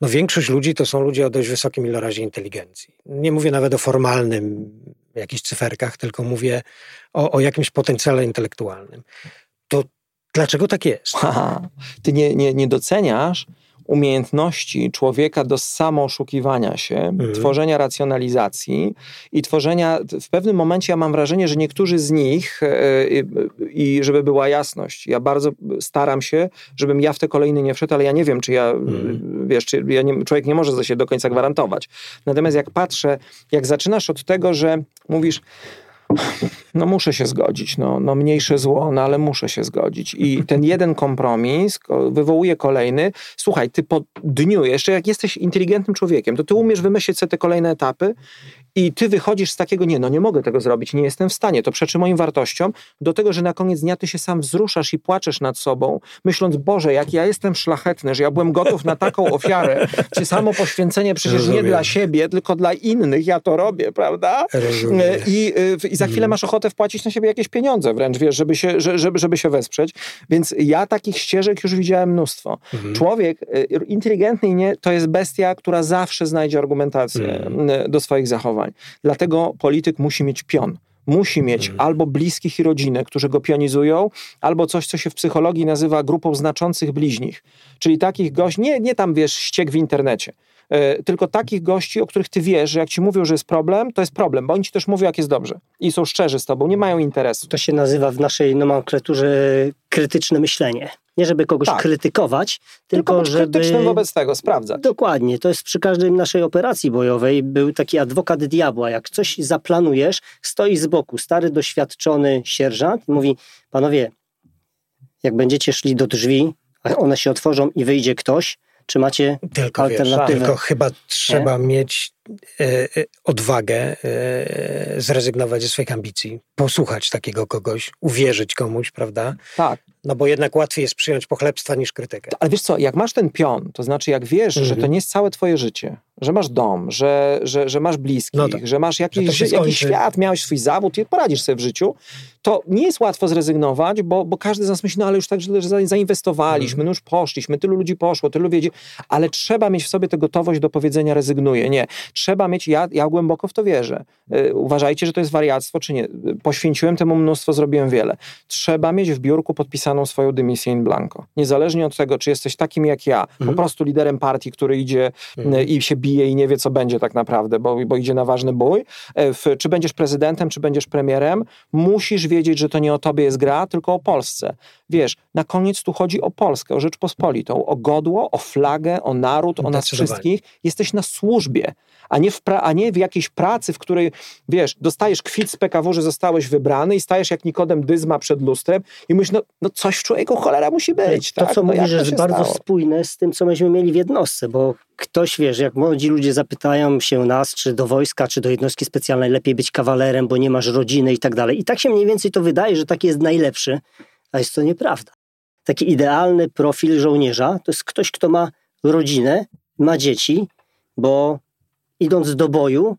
no większość ludzi to są ludzie o dość wysokim ilorazie inteligencji. Nie mówię nawet o formalnym jakichś cyferkach, tylko mówię o, o jakimś potencjale intelektualnym. To dlaczego tak jest? Aha, ty nie, nie, nie doceniasz, umiejętności człowieka do samooszukiwania się, mhm. tworzenia racjonalizacji i tworzenia, w pewnym momencie ja mam wrażenie, że niektórzy z nich, e, i żeby była jasność, ja bardzo staram się, żebym ja w te kolejny nie wszedł, ale ja nie wiem, czy ja, mhm. wiesz, czy ja nie, człowiek nie może się do końca gwarantować. Natomiast jak patrzę, jak zaczynasz od tego, że mówisz, no muszę się zgodzić, no, no mniejsze zło, no ale muszę się zgodzić. I ten jeden kompromis wywołuje kolejny. Słuchaj, ty po dniu, jeszcze jak jesteś inteligentnym człowiekiem, to ty umiesz wymyślić sobie te kolejne etapy i ty wychodzisz z takiego, nie, no nie mogę tego zrobić, nie jestem w stanie, to przeczy moim wartościom, do tego, że na koniec dnia ty się sam wzruszasz i płaczesz nad sobą, myśląc, Boże, jak ja jestem szlachetny, że ja byłem gotów na taką ofiarę, czy samo poświęcenie przecież Rozumiem. nie dla siebie, tylko dla innych, ja to robię, prawda? I, I, za chwilę masz ochotę wpłacić na siebie jakieś pieniądze wręcz, wiesz, żeby się, żeby, żeby się wesprzeć. Więc ja takich ścieżek już widziałem mnóstwo. Mhm. Człowiek y, inteligentny i nie, to jest bestia, która zawsze znajdzie argumentację mhm. do swoich zachowań. Dlatego polityk musi mieć pion. Musi mieć mhm. albo bliskich i rodzinę, którzy go pionizują, albo coś, co się w psychologii nazywa grupą znaczących bliźnich. Czyli takich gości, nie, nie tam wiesz, ściek w internecie, yy, tylko takich gości, o których ty wiesz, że jak ci mówią, że jest problem, to jest problem, bo oni ci też mówią, jak jest dobrze. I są szczerzy z tobą, nie mają interesu. To się nazywa w naszej nomenklaturze krytyczne myślenie. Nie żeby kogoś tak. krytykować, tylko, tylko żeby... krytycznym wobec tego, sprawdzać. Dokładnie. To jest przy każdej naszej operacji bojowej. Był taki adwokat diabła. Jak coś zaplanujesz, stoi z boku stary, doświadczony sierżant i mówi, panowie, jak będziecie szli do drzwi, a one się otworzą i wyjdzie ktoś, czy macie tylko, alternatywę? Wiesz, tylko chyba trzeba nie? mieć odwagę e, zrezygnować ze swoich ambicji, posłuchać takiego kogoś, uwierzyć komuś, prawda? Tak. No bo jednak łatwiej jest przyjąć pochlebstwa niż krytykę. Ale wiesz co, jak masz ten pion, to znaczy jak wiesz, że to mhm. nie jest całe twoje życie, że masz dom, że, że, że masz bliskich, no tak. że masz jakiś, że jakiś świat, miałeś swój zawód i poradzisz sobie w życiu, to nie jest łatwo zrezygnować, bo, bo każdy z nas myśli, no ale już tak źle zainwestowaliśmy, mm. no już poszliśmy, tylu ludzi poszło, tylu wiedzie, ale trzeba mieć w sobie tę gotowość do powiedzenia rezygnuję. Nie. Trzeba mieć, ja, ja głęboko w to wierzę. Yy, uważajcie, że to jest wariactwo, czy nie. Poświęciłem temu mnóstwo, zrobiłem wiele. Trzeba mieć w biurku podpisaną swoją dymisję in blanco. Niezależnie od tego, czy jesteś takim jak ja, mm. po mhm. prostu liderem partii, który idzie mm. i się bije i nie wie, co będzie tak naprawdę, bo, bo idzie na ważny bój, e, w, czy będziesz prezydentem, czy będziesz premierem, musisz wiedzieć, że to nie o tobie jest gra, tylko o Polsce. Wiesz, na koniec tu chodzi o Polskę, o Rzeczpospolitą, o godło, o flagę, o naród, o nas wszystkich. Jesteś na służbie, a nie, w pra- a nie w jakiejś pracy, w której, wiesz, dostajesz kwit z PKW, że zostałeś wybrany i stajesz jak Nikodem Dyzma przed lustrem i myślisz, no, no coś w człowieku cholera musi być. To, tak? co no, mówisz, jest bardzo stało? spójne z tym, co myśmy mieli w jednostce, bo ktoś, wiesz, jak młodzi ludzie zapytają się nas, czy do wojska, czy do jednostki specjalnej lepiej być kawalerem, bo nie masz rodziny i tak dalej. I tak się mniej więcej to wydaje, że taki jest najlepszy, a jest to nieprawda. Taki idealny profil żołnierza to jest ktoś, kto ma rodzinę, ma dzieci, bo idąc do boju,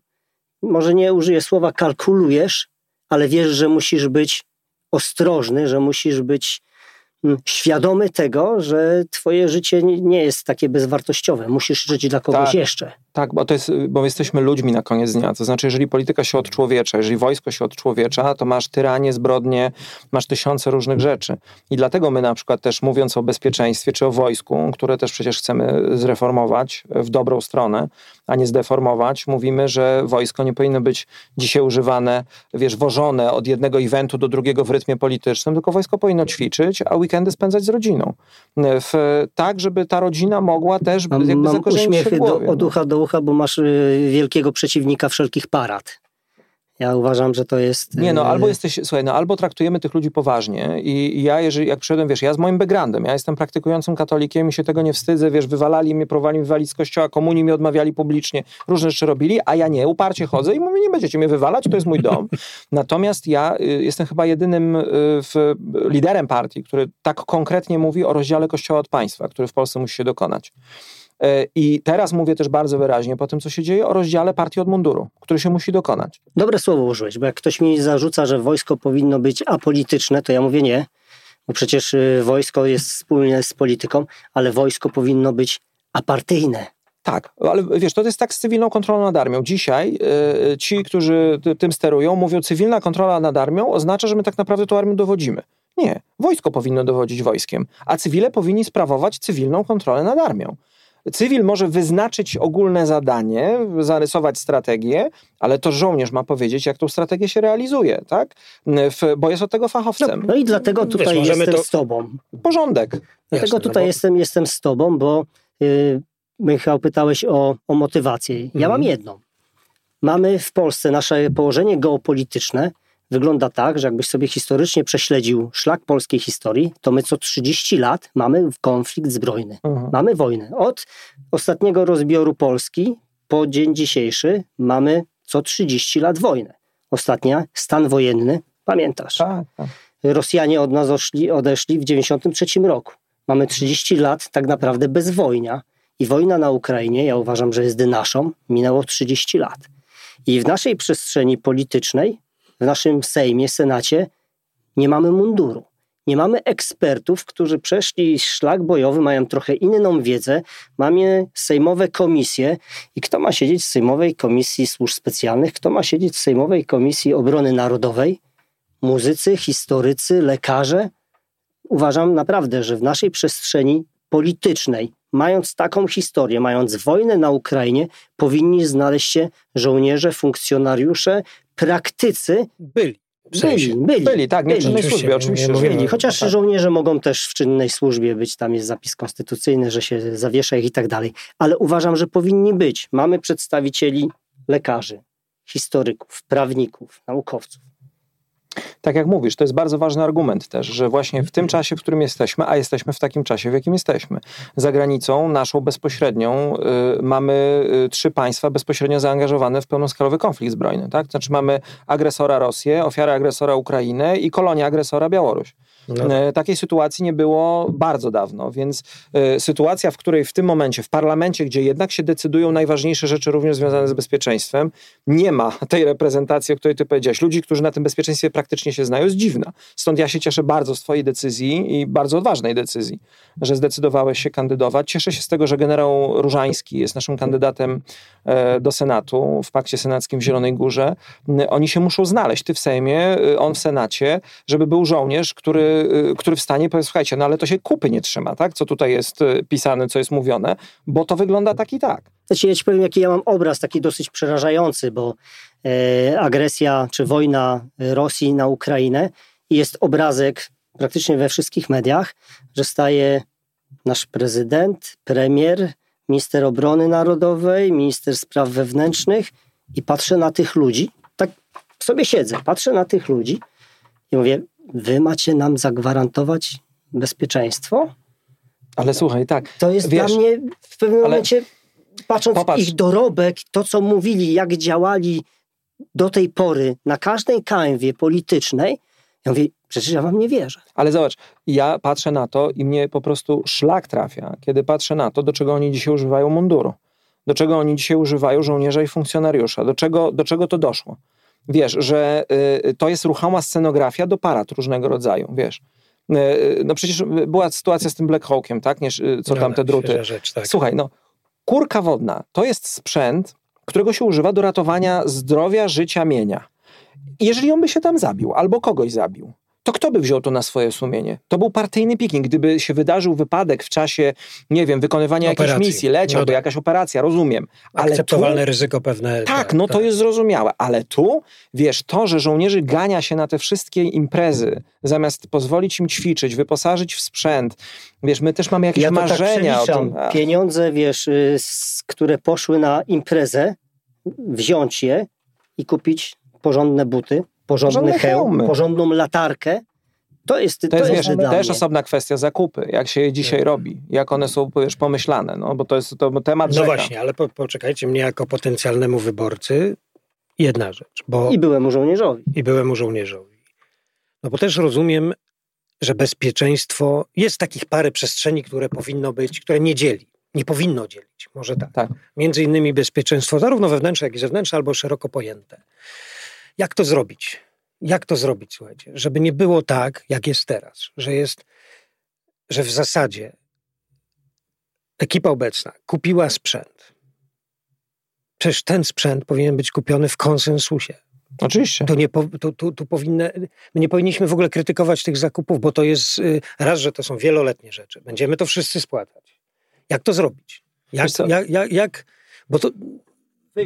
może nie użyję słowa kalkulujesz, ale wiesz, że musisz być ostrożny, że musisz być mm, świadomy tego, że twoje życie nie- nie jest takie bezwartościowe. Musisz żyć dla kogoś Tak. jeszcze. Tak, bo to jest, bo jesteśmy ludźmi na koniec dnia. To znaczy, jeżeli polityka się odczłowiecza, jeżeli wojsko się odczłowiecza, to masz tyranie, zbrodnie, masz tysiące różnych rzeczy. I dlatego my na przykład też mówiąc o bezpieczeństwie czy o wojsku, które też przecież chcemy zreformować w dobrą stronę, a nie zdeformować, mówimy, że wojsko nie powinno być dzisiaj używane, wiesz, wożone od jednego eventu do drugiego w rytmie politycznym, tylko wojsko powinno ćwiczyć, a weekendy spędzać z rodziną. W, tak, żeby ta rodzina mogła też Mam, jakby mam zakorzenić się w uśmiechy do, głowie. od no. ucha do ucha, bo masz y, wielkiego przeciwnika wszelkich parad. Ja uważam, że to jest... Nie, no y, albo jesteś, słuchaj, no albo traktujemy tych ludzi poważnie i, ja, jeżeli, jak przyszedłem, wiesz, ja z moim backgroundem, ja jestem praktykującym katolikiem i się tego nie wstydzę, wiesz, wywalali mnie, próbowali mnie wywalić z kościoła, komunii mi odmawiali publicznie, różne rzeczy robili, a ja nie, uparcie chodzę i mówię, nie będziecie mnie wywalać, to jest mój dom. Natomiast ja y, jestem chyba jedynym w, liderem partii, który tak konkretnie mówi o rozdziale kościoła od państwa, który w Polsce musi się dokonać. Y, I teraz mówię też bardzo wyraźnie po tym, co się dzieje, o rozdziale partii od munduru, który się musi dokonać. Dobre słowo użyłeś, bo jak ktoś mi zarzuca, że wojsko powinno być apolityczne, to ja mówię nie, bo przecież y, wojsko jest wspólne z polityką, ale wojsko powinno być apartyjne. Tak, ale wiesz, to jest tak z cywilną kontrolą nad armią. Dzisiaj y, ci, którzy ty- tym sterują, mówią, cywilna kontrola nad armią oznacza, że my tak naprawdę tą armią dowodzimy. Nie, wojsko powinno dowodzić wojskiem, a cywile powinni sprawować cywilną kontrolę nad armią. Cywil może wyznaczyć ogólne zadanie, zarysować strategię, ale to żołnierz ma powiedzieć, jak tą strategię się realizuje, tak? W, bo jest od tego No, fachowcem. no i dlatego tutaj Wiesz, jestem to- z tobą. Porządek. Dlatego Jasne, no tutaj bo- jestem, jestem z tobą, bo y, Michał pytałeś o, o motywację. Ja Mhm. mam jedną. Mamy w Polsce nasze położenie geopolityczne wygląda tak, że jakbyś sobie historycznie prześledził szlak polskiej historii, to my co 30 lat mamy konflikt zbrojny. Mhm. Mamy wojnę. Od ostatniego rozbioru Polski po dzień dzisiejszy mamy co 30 lat wojnę. Ostatnia, stan wojenny, pamiętasz? Tak, tak. Rosjanie od nas oszli, odeszli w 93 roku. Mamy 30 lat tak naprawdę bez wojnia i wojna na Ukrainie, ja uważam, że jest naszą, minęło 30 lat. I w naszej przestrzeni politycznej, w naszym Sejmie, Senacie nie mamy munduru. Nie mamy ekspertów, którzy przeszli szlak bojowy, mają trochę inną wiedzę. Mamy sejmowe komisje i kto ma siedzieć w Sejmowej Komisji Służb Specjalnych, kto ma siedzieć w Sejmowej Komisji Obrony Narodowej? muzycy, historycy, lekarze. Uważam naprawdę, że w naszej przestrzeni politycznej, mając taką historię, mając wojnę na Ukrainie, powinni znaleźć się żołnierze, funkcjonariusze, praktycy. Byli. W Byli, sensie. byli, Byli, tak, nie w czynnej Oczywiście, służbie, oczywiście. nie byli. Chociaż Tak. żołnierze mogą też w czynnej służbie być, tam jest zapis konstytucyjny, że się zawiesza ich i tak dalej. Ale uważam, że powinni być. Mamy przedstawicieli lekarzy, historyków, prawników, naukowców. Tak jak mówisz, to jest bardzo ważny argument też, że właśnie w tym czasie, w którym jesteśmy, a jesteśmy w takim czasie, w jakim jesteśmy, za granicą naszą bezpośrednią y, mamy y, trzy państwa bezpośrednio zaangażowane w pełnoskalowy konflikt zbrojny. Tak? Znaczy mamy agresora Rosję, ofiarę agresora Ukrainę i kolonię agresora Białoruś. No, E, Takiej sytuacji nie było bardzo dawno, więc e, sytuacja, w której w tym momencie, w parlamencie, gdzie jednak się decydują najważniejsze rzeczy również związane z bezpieczeństwem, nie ma tej reprezentacji, o której ty powiedziałeś. Ludzi, którzy na tym bezpieczeństwie praktycznie się znają, jest dziwna. Stąd ja się cieszę bardzo z twojej decyzji i bardzo odważnej decyzji, że zdecydowałeś się kandydować. Cieszę się z tego, że generał Różański jest naszym kandydatem e, do Senatu w Pakcie Senackim w Zielonej Górze. Oni się muszą znaleźć, ty w Sejmie, on w Senacie, żeby był żołnierz, który, który wstanie i powie, słuchajcie, no ale to się kupy nie trzyma, tak? Co tutaj jest y, pisane, co jest mówione, bo to wygląda tak i tak. Znaczy, ja ci powiem, jaki ja mam obraz, taki dosyć przerażający, bo e, agresja czy wojna Rosji na Ukrainę jest obrazek praktycznie we wszystkich mediach, że staje nasz prezydent, premier, minister obrony narodowej, minister spraw wewnętrznych i patrzę na tych ludzi, tak sobie siedzę, patrzę na tych ludzi i mówię, wy macie nam zagwarantować bezpieczeństwo? Ale słuchaj, tak. To jest wiesz, dla mnie w pewnym ale momencie, patrząc popatrz. ich dorobek, to co mówili, jak działali do tej pory na każdej kanwie politycznej, ja mówię, przecież ja wam nie wierzę. Ale zobacz, ja patrzę na to i mnie po prostu szlak trafia, kiedy patrzę na to, do czego oni dzisiaj używają munduru. Do czego oni dzisiaj używają żołnierza i funkcjonariusza. Do czego, do czego to doszło? Wiesz, że y, to jest ruchoma scenografia do parad różnego rodzaju, wiesz. Y, no przecież była sytuacja z tym Black Hawkiem, tak? Nie, co tam te druty. Rzecz, tak. Słuchaj, no, kurka wodna to jest sprzęt, którego się używa do ratowania zdrowia, życia, mienia. Jeżeli on by się tam zabił, albo kogoś zabił, to kto by wziął to na swoje sumienie? To był partyjny picking. Gdyby się wydarzył wypadek w czasie, nie wiem, wykonywania jakiejś Operacji. misji, leciałby No tak. jakaś operacja, rozumiem. Ale tu, Akceptowalne ryzyko pewne. tak, no to jest zrozumiałe, ale tu, wiesz, to, że żołnierzy gania się na te wszystkie imprezy, zamiast pozwolić im ćwiczyć, wyposażyć w sprzęt, wiesz, my też mamy jakieś ja to tak marzenia o przeliczam. tym. A, Pieniądze, wiesz, y, które poszły na imprezę, wziąć je i kupić porządne buty, porządny Porządne hełm, hełmy. porządną latarkę, to jest, to To jest, jest wiesz, dla też mnie. osobna kwestia zakupy, jak się je dzisiaj robi, jak one są, wiesz, pomyślane, no bo to jest to temat No rzeka. właśnie, ale po, poczekajcie, mnie jako potencjalnemu wyborcy jedna rzecz, bo I byłemu żołnierzowi. i byłemu żołnierzowi. No bo też rozumiem, że bezpieczeństwo jest takich parę przestrzeni, które powinno być, które nie dzieli. Nie powinno dzielić, może tak. Tak. Między innymi bezpieczeństwo, zarówno wewnętrzne, jak i zewnętrzne, albo szeroko pojęte. Jak to zrobić? Jak to zrobić, słuchajcie? Żeby nie było tak, jak jest teraz, że jest, że w zasadzie ekipa obecna kupiła sprzęt. Przecież ten sprzęt powinien być kupiony w konsensusie. Oczywiście. To nie, po, tu, tu, powinny, my nie powinniśmy w ogóle krytykować tych zakupów, bo to jest y, raz, że to są wieloletnie rzeczy. Będziemy to wszyscy spłacać. Jak to zrobić? Jak, jak, jak, jak bo to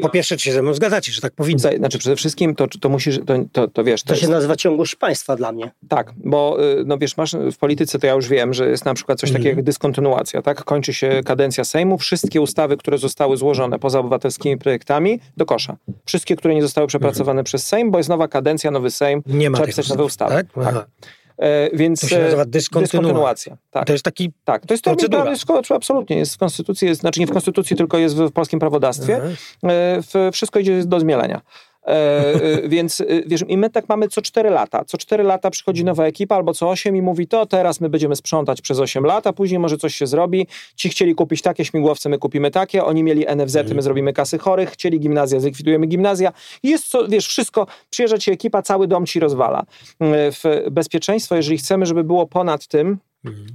po pierwsze, czy się ze mną zgadzacie, że tak powinno. Znaczy przede wszystkim to, to musisz, to, to, to wiesz, to, To się jest, nazywa ciągłość państwa dla mnie. tak, bo y, no wiesz, masz w polityce, to ja już wiem, że jest na przykład coś Mhm. takiego jak dyskontynuacja, tak? Kończy się kadencja Sejmu, wszystkie ustawy, które zostały złożone poza obywatelskimi projektami, do kosza. Wszystkie, które nie zostały przepracowane przez Sejm, bo jest nowa kadencja, nowy Sejm, Nie ma trzeba pisać nowe ustawy. Tak? Tak. E, więc To się e, nazywa dyskontynuacja. Tak. To jest taki... Tak, to jest. Jest, absolutnie, jest w konstytucji, jest, znaczy nie w konstytucji, tylko jest w, polskim prawodawstwie. Aha. E, w, wszystko idzie do zmielenia. E, e, więc e, wiesz, i my tak mamy co 4 lata. Co 4 lata przychodzi nowa ekipa albo co 8 i mówi to teraz my będziemy sprzątać przez 8 lat, a później może coś się zrobi. Ci chcieli kupić takie śmigłowce, my kupimy takie, oni mieli NFZ, my zrobimy kasy chorych, chcieli gimnazja, zlikwidujemy gimnazja. Jest co, wiesz, wszystko, przyjeżdża ci ekipa, cały dom ci rozwala. E, W bezpieczeństwo, jeżeli chcemy, żeby było ponad tym,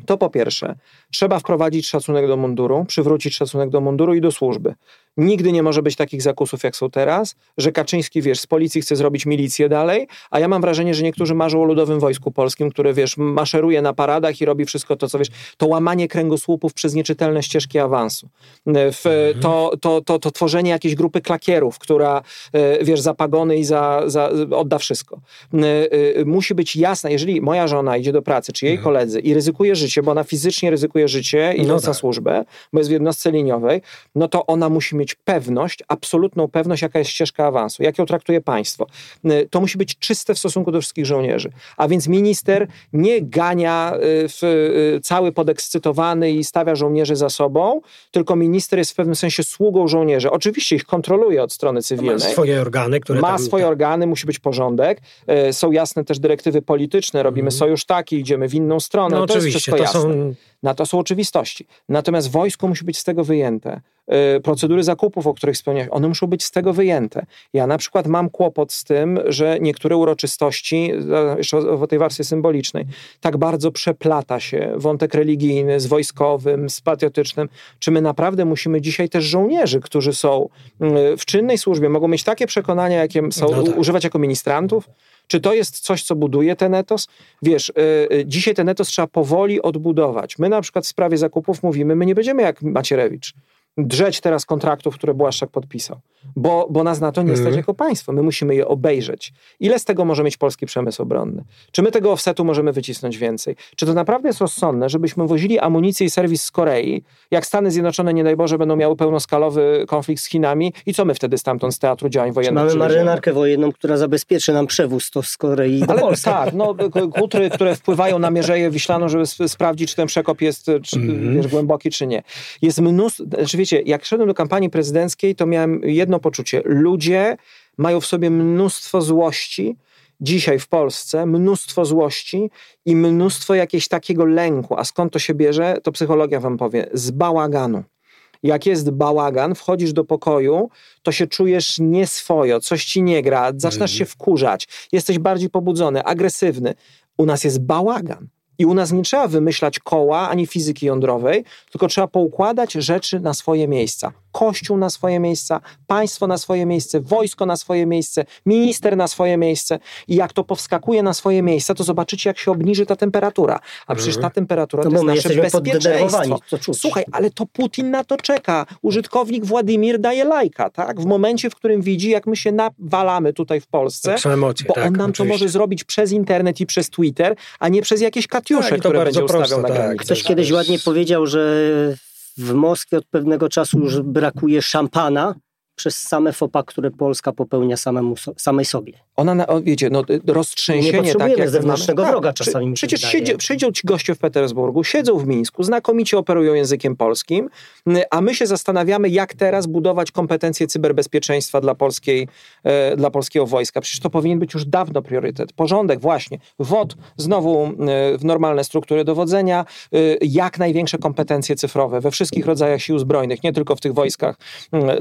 to po pierwsze, trzeba wprowadzić szacunek do munduru, przywrócić szacunek do munduru i do służby. Nigdy nie może być takich zakusów, jak są teraz, że Kaczyński, wiesz, z policji chce zrobić milicję dalej, a ja mam wrażenie, że niektórzy marzą o ludowym wojsku polskim, które, wiesz, maszeruje na paradach i robi wszystko to, co, wiesz, to łamanie kręgosłupów przez nieczytelne ścieżki awansu. W, to, to, to, to tworzenie jakiejś grupy klakierów, która, e, wiesz, za pagony i za, za odda wszystko. E, e, Musi być jasne, jeżeli moja żona idzie do pracy, czy jej koledzy i ryzykuje życie, bo ona fizycznie ryzykuje życie idąc No na tak. służbę, bo jest w jednostce liniowej, no to ona musi mieć pewność, absolutną pewność, jaka jest ścieżka awansu, jak ją traktuje państwo. Y, To musi być czyste w stosunku do wszystkich żołnierzy. A więc minister nie gania y, w, y, cały podekscytowany i stawia żołnierzy za sobą, tylko minister jest w pewnym sensie sługą żołnierzy. Oczywiście ich kontroluje od strony Ma cywilnej swoje organy, które ma tam, swoje organy, musi być porządek. Są jasne też dyrektywy polityczne, robimy sojusz taki, idziemy w inną stronę. No to jest oczywiście, wszystko to jasne. są... Na to są oczywistości. Natomiast wojsko musi być z tego wyjęte. E, Procedury zakupów, o których wspomniałeś, one muszą być z tego wyjęte. Ja na przykład mam kłopot z tym, że niektóre uroczystości, jeszcze o tej warstwie symbolicznej, tak bardzo przeplata się wątek religijny z wojskowym, z patriotycznym. Czy my naprawdę musimy dzisiaj też żołnierzy, którzy są mm, w czynnej służbie, mogą mieć takie przekonania, jakie są, No tak. używać jako ministrantów? Czy to jest coś, co buduje ten etos? Wiesz, y, y, dzisiaj ten etos trzeba powoli odbudować. My na przykład w sprawie zakupów mówimy, my nie będziemy jak Macierewicz drzeć teraz kontraktów, które Błaszczak podpisał. Bo, bo nas na to nie stać Mhm. jako państwo. My musimy je obejrzeć. Ile z tego może mieć polski przemysł obronny? Czy my tego offsetu możemy wycisnąć więcej? Czy to naprawdę jest rozsądne, żebyśmy wozili amunicję i serwis z Korei, jak Stany Zjednoczone, nie daj Boże, będą miały pełnoskalowy konflikt z Chinami i co my wtedy stamtąd z teatru działań wojennych Mamy marynarkę wojenną, która zabezpieczy nam przewóz to z Korei do Ale Polski. tak, no, kutry, które wpływają na Mierzeję Wiślaną, żeby sp- sprawdzić, czy ten przekop jest czy, Mhm. wiesz, głęboki, czy nie. Jest mnóstwo, znaczy wiecie, jak szedłem do kampanii prezydenckiej, to miałem jedno poczucie. Ludzie mają w sobie mnóstwo złości, dzisiaj w Polsce, mnóstwo złości i mnóstwo jakiegoś takiego lęku. A skąd to się bierze? To psychologia wam powie. Z bałaganu. Jak jest bałagan, wchodzisz do pokoju, to się czujesz nieswojo, coś ci nie gra, zaczynasz Mhm. się wkurzać, jesteś bardziej pobudzony, agresywny. U nas jest bałagan. I u nas nie trzeba wymyślać koła ani fizyki jądrowej, tylko trzeba poukładać rzeczy na swoje miejsca. Kościół na swoje miejsca, państwo na swoje miejsce, wojsko na swoje miejsce, minister na swoje miejsce. I jak to powskakuje na swoje miejsca, to zobaczycie, jak się obniży ta temperatura. A przecież ta temperatura to bo jest nasze bezpieczeństwo. to. Słuchaj, ale to Putin na to czeka. Użytkownik Władimir daje lajka, tak? W momencie, w którym widzi, jak my się nawalamy tutaj w Polsce, Tak, bo tak, on nam oczywiście. to może zrobić przez internet i przez Twitter, a nie przez jakieś katiusze, Tak, i to które bardzo będzie ustawiał proste, na tak. granicy. Ktoś To kiedyś ładnie powiedział, że w Moskwie od pewnego czasu już brakuje szampana przez same fopa, które Polska popełnia samemu, samej sobie. Ona, na, wiecie, no, roztrzęsienie Nie potrzebujemy tak zewnętrznego mamy- wroga czasami, Przecież siedzi, przyjdą ci goście w Petersburgu, siedzą w Mińsku, znakomicie operują językiem polskim, a my się zastanawiamy, jak teraz budować kompetencje cyberbezpieczeństwa dla, polskiej, e, dla polskiego wojska. Przecież to powinien być już dawno priorytet. Porządek właśnie. WOT znowu y, w normalne struktury dowodzenia, y, jak największe kompetencje cyfrowe we wszystkich rodzajach sił zbrojnych, nie tylko w tych wojskach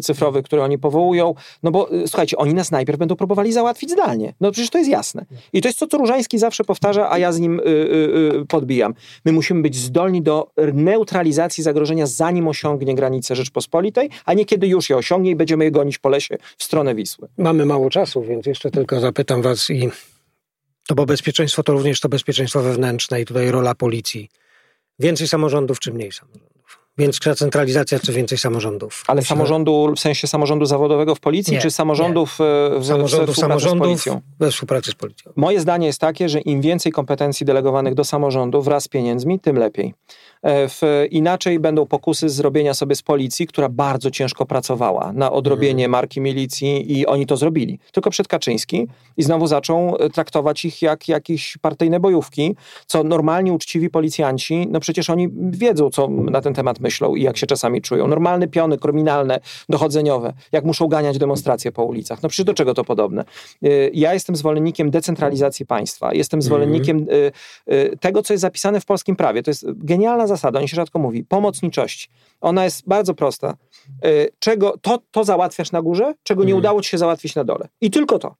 cyfrowych, które oni powołują. No bo y, słuchajcie, oni nas najpierw będą próbowali załatwić zdalnie. No przecież to jest jasne. I to jest to, co Różański zawsze powtarza, a ja z nim y, y, y, podbijam. My musimy być zdolni do neutralizacji zagrożenia, zanim osiągnie granicę Rzeczpospolitej, a nie kiedy już je osiągnie i będziemy je gonić po lesie w stronę Wisły. Mamy mało czasu, więc jeszcze tylko zapytam was i to bo bezpieczeństwo to również to bezpieczeństwo wewnętrzne i tutaj rola policji. Więcej samorządów czy mniej samorządów? Większa centralizacja czy więcej samorządów? Ale samorządu, w sensie samorządu zawodowego w policji, Nie, czy samorządów e, w, samorządów, współpracy z samorządów policją? we współpracy z policją. Moje zdanie jest takie, że im więcej kompetencji delegowanych do samorządu wraz z pieniędzmi, tym lepiej. E, W, inaczej będą pokusy zrobienia sobie z policji, która bardzo ciężko pracowała na odrobienie marki milicji i oni to zrobili. Tylko przed Kaczyński i znowu zaczął e, traktować ich jak jakieś partyjne bojówki, co normalni, uczciwi policjanci, no przecież oni wiedzą, co na ten temat myślą i jak się czasami czują. Normalne piony kryminalne, dochodzeniowe, jak muszą ganiać demonstracje po ulicach. No przecież do czego to podobne? Y, Ja jestem zwolennikiem decentralizacji państwa. Jestem zwolennikiem y, y, tego, co jest zapisane w polskim prawie. To jest genialna zasada, o niej się rzadko mówi. Pomocniczości. Ona jest bardzo prosta. Czego, to, to załatwiasz na górze, czego nie Mhm. udało ci się załatwić na dole. I tylko to.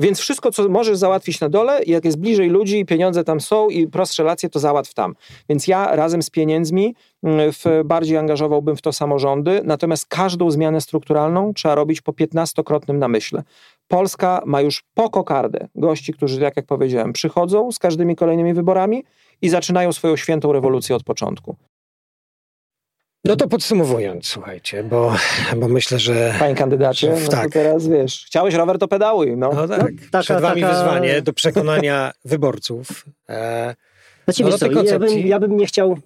Więc wszystko, co możesz załatwić na dole, jak jest bliżej ludzi pieniądze tam są i prostsze relacje, to załatw tam. Więc ja razem z pieniędzmi mm, w, bardziej angażowałbym w to samorządy, natomiast każdą zmianę strukturalną trzeba robić po 15-krotnym namyśle. Polska ma już po kokardę gości, którzy, tak jak powiedziałem, przychodzą z każdymi kolejnymi wyborami i zaczynają swoją świętą rewolucję od początku. No to podsumowując, słuchajcie, bo, bo myślę, że Panie kandydacie, no Tak. to teraz wiesz, chciałeś rower, to pedałuj. No. no tak, taka- przed wami taka- wyzwanie do przekonania wyborców. E, Znaczy, No wiesz do co, tej ja, bym, ja bym nie chciał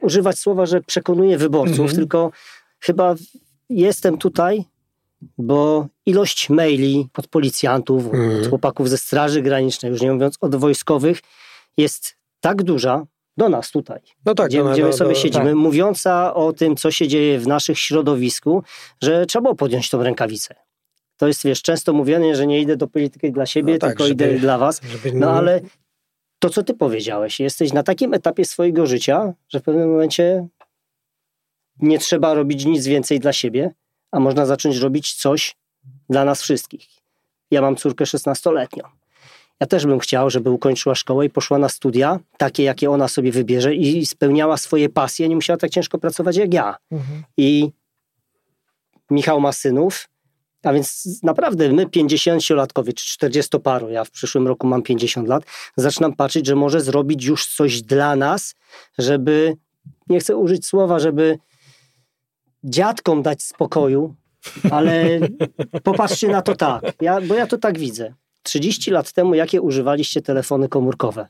używać słowa, że przekonuję wyborców, Mhm. tylko chyba jestem tutaj, bo ilość maili od policjantów, Mhm. od chłopaków ze Straży Granicznej, już nie mówiąc od wojskowych, jest tak duża do nas tutaj, no tak, gdzie, no, gdzie my sobie no, siedzimy, mówiąca o tym, co się dzieje w naszych środowisku, że trzeba było podjąć tą rękawicę. To jest, wiesz, często mówienie, że nie idę do polityki dla siebie, No tak, tylko żeby- idę dla was. No ale to, co ty powiedziałeś, jesteś na takim etapie swojego życia, że w pewnym momencie nie trzeba robić nic więcej dla siebie, a można zacząć robić coś dla nas wszystkich. Ja mam córkę 16-letnią. Ja też bym chciał, żeby ukończyła szkołę i poszła na studia, takie jakie ona sobie wybierze i spełniała swoje pasje, nie musiała tak ciężko pracować jak ja. Mhm. I Michał ma synów, a więc naprawdę my 50-latkowie, czy 40-paru, ja w przyszłym roku mam 50 lat, zaczynam patrzeć, że może zrobić już coś dla nas, żeby, nie chcę użyć słowa, żeby dziadkom dać spokoju, Ale popatrzcie na to tak, ja, bo ja to tak widzę. 30 lat temu jakie używaliście telefony komórkowe?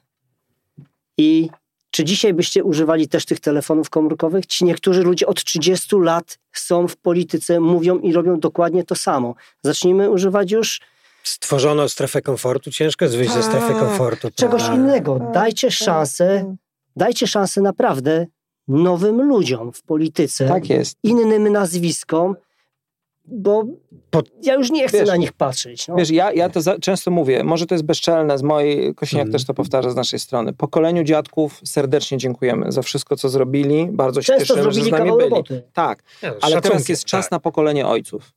I czy dzisiaj byście używali też tych telefonów komórkowych? Ci niektórzy ludzie od 30 lat są w polityce, mówią i robią dokładnie to samo. Zacznijmy używać już Stworzono strefę komfortu, ciężko jest wyjść ze strefy Tak. komfortu. czegoś prawda? innego. Dajcie szansę, dajcie szansę naprawdę nowym ludziom w polityce, Tak jest. innym nazwiskom, bo Po- ja już nie chcę Wiesz, na nich patrzeć. No. Wiesz, ja, ja to za, często mówię, może to jest bezczelne z mojej, Kosiniak Mhm. też to powtarza z naszej strony. Pokoleniu dziadków serdecznie dziękujemy za wszystko, co zrobili. Bardzo się Często cieszymy, że z zrobili nami byli. roboty. Tak, Nie, z ale teraz jest czas tak. na pokolenie ojców.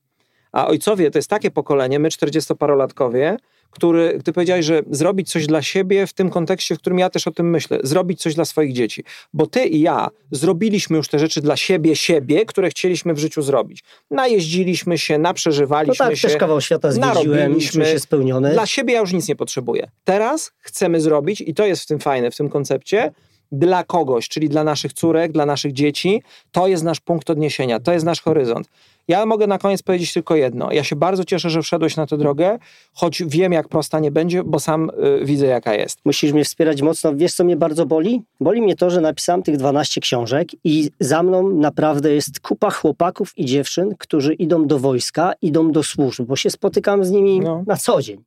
A ojcowie to jest takie pokolenie, my 40-parolatkowie, który, ty powiedziałeś, że zrobić coś dla siebie w tym kontekście, w którym ja też o tym myślę, zrobić coś dla swoich dzieci. Bo ty i ja zrobiliśmy już te rzeczy dla siebie, siebie, które chcieliśmy w życiu zrobić. Najeździliśmy się, No naprzeżywaliśmy tak, się. też kawał świata zwiedziłem, się spełniony. Dla siebie ja już nic nie potrzebuję. Teraz chcemy zrobić, i to jest w tym fajne, w tym koncepcie, dla kogoś, czyli dla naszych córek, dla naszych dzieci. To jest nasz punkt odniesienia, to jest nasz horyzont. Ja mogę na koniec powiedzieć tylko jedno. Ja się bardzo cieszę, że wszedłeś na tę drogę, choć wiem, jak prosta nie będzie, bo sam y, widzę, jaka jest. Musisz mnie wspierać mocno. Wiesz, co mnie bardzo boli? Boli mnie to, że napisałem tych 12 książek i za mną naprawdę jest kupa chłopaków i dziewczyn, którzy idą do wojska, idą do służb, bo się spotykam z nimi No. na co dzień.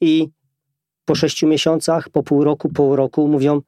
I po sześciu miesiącach, po pół roku, po roku mówią,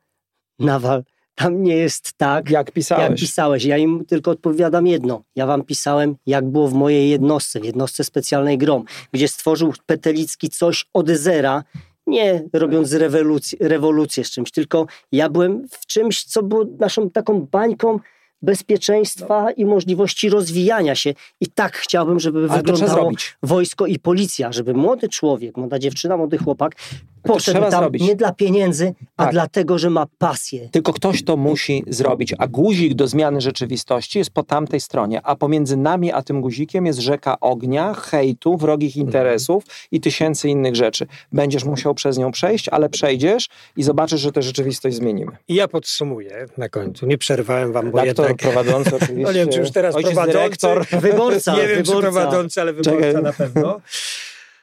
Nawal, tam nie jest tak, Jak pisałeś. jak pisałeś. Ja im tylko odpowiadam jedno. Ja wam pisałem, jak było w mojej jednostce, w jednostce specjalnej GROM, gdzie stworzył Petelicki coś od zera, nie robiąc rewolucję, rewolucję z czymś, tylko ja byłem w czymś, co było naszą taką bańką bezpieczeństwa i możliwości rozwijania się. I tak chciałbym, żeby Ale wyglądało wojsko i policja, żeby młody człowiek, młoda dziewczyna, młody chłopak poszedł trzeba tam zrobić. nie dla pieniędzy, a Tak. dlatego, że ma pasję. Tylko ktoś to musi zrobić, a guzik do zmiany rzeczywistości jest po tamtej stronie, a pomiędzy nami a tym guzikiem jest rzeka ognia, hejtu, wrogich interesów i tysięcy innych rzeczy. Będziesz musiał przez nią przejść, ale przejdziesz i zobaczysz, że tę rzeczywistość zmienimy. I ja podsumuję na końcu. Nie przerwałem wam, bo Redaktor jednak... prowadzący oczywiście. No nie wiem, czy już teraz ojciec prowadzący, dyrektor. Wyborca, nie wiem, czy wyborca. prowadzący, ale wyborca Czekaj. na pewno.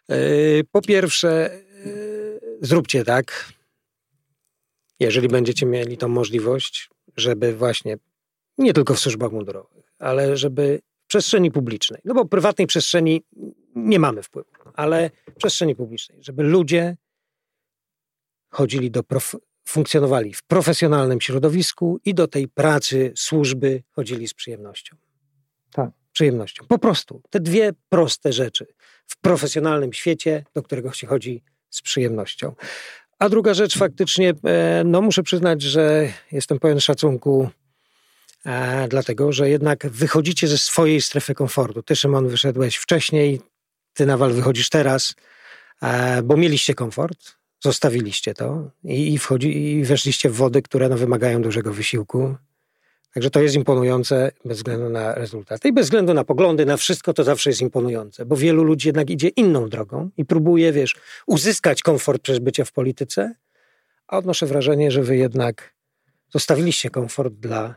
Yy, Po pierwsze, zróbcie tak, jeżeli będziecie mieli tą możliwość, żeby właśnie, nie tylko w służbach mundurowych, ale żeby w przestrzeni publicznej, no bo w prywatnej przestrzeni nie mamy wpływu, ale w przestrzeni publicznej, żeby ludzie chodzili do prof- funkcjonowali w profesjonalnym środowisku i do tej pracy, służby chodzili z przyjemnością. Tak. Przyjemnością. Po prostu. Te dwie proste rzeczy. W profesjonalnym świecie, do którego się chodzi z przyjemnością. A druga rzecz, faktycznie, e, no muszę przyznać, że jestem pełen szacunku, e, dlatego że jednak wychodzicie ze swojej strefy komfortu. Ty, Szymon, wyszedłeś wcześniej, ty, Nawal, wychodzisz teraz, e, bo mieliście komfort, zostawiliście to i, i, wchodzi, i weszliście w wody, które no, wymagają dużego wysiłku. Także to jest imponujące bez względu na rezultaty i bez względu na poglądy, na wszystko to zawsze jest imponujące, bo wielu ludzi jednak idzie inną drogą i próbuje, wiesz, uzyskać komfort przez bycie w polityce, a odnoszę wrażenie, że wy jednak zostawiliście komfort dla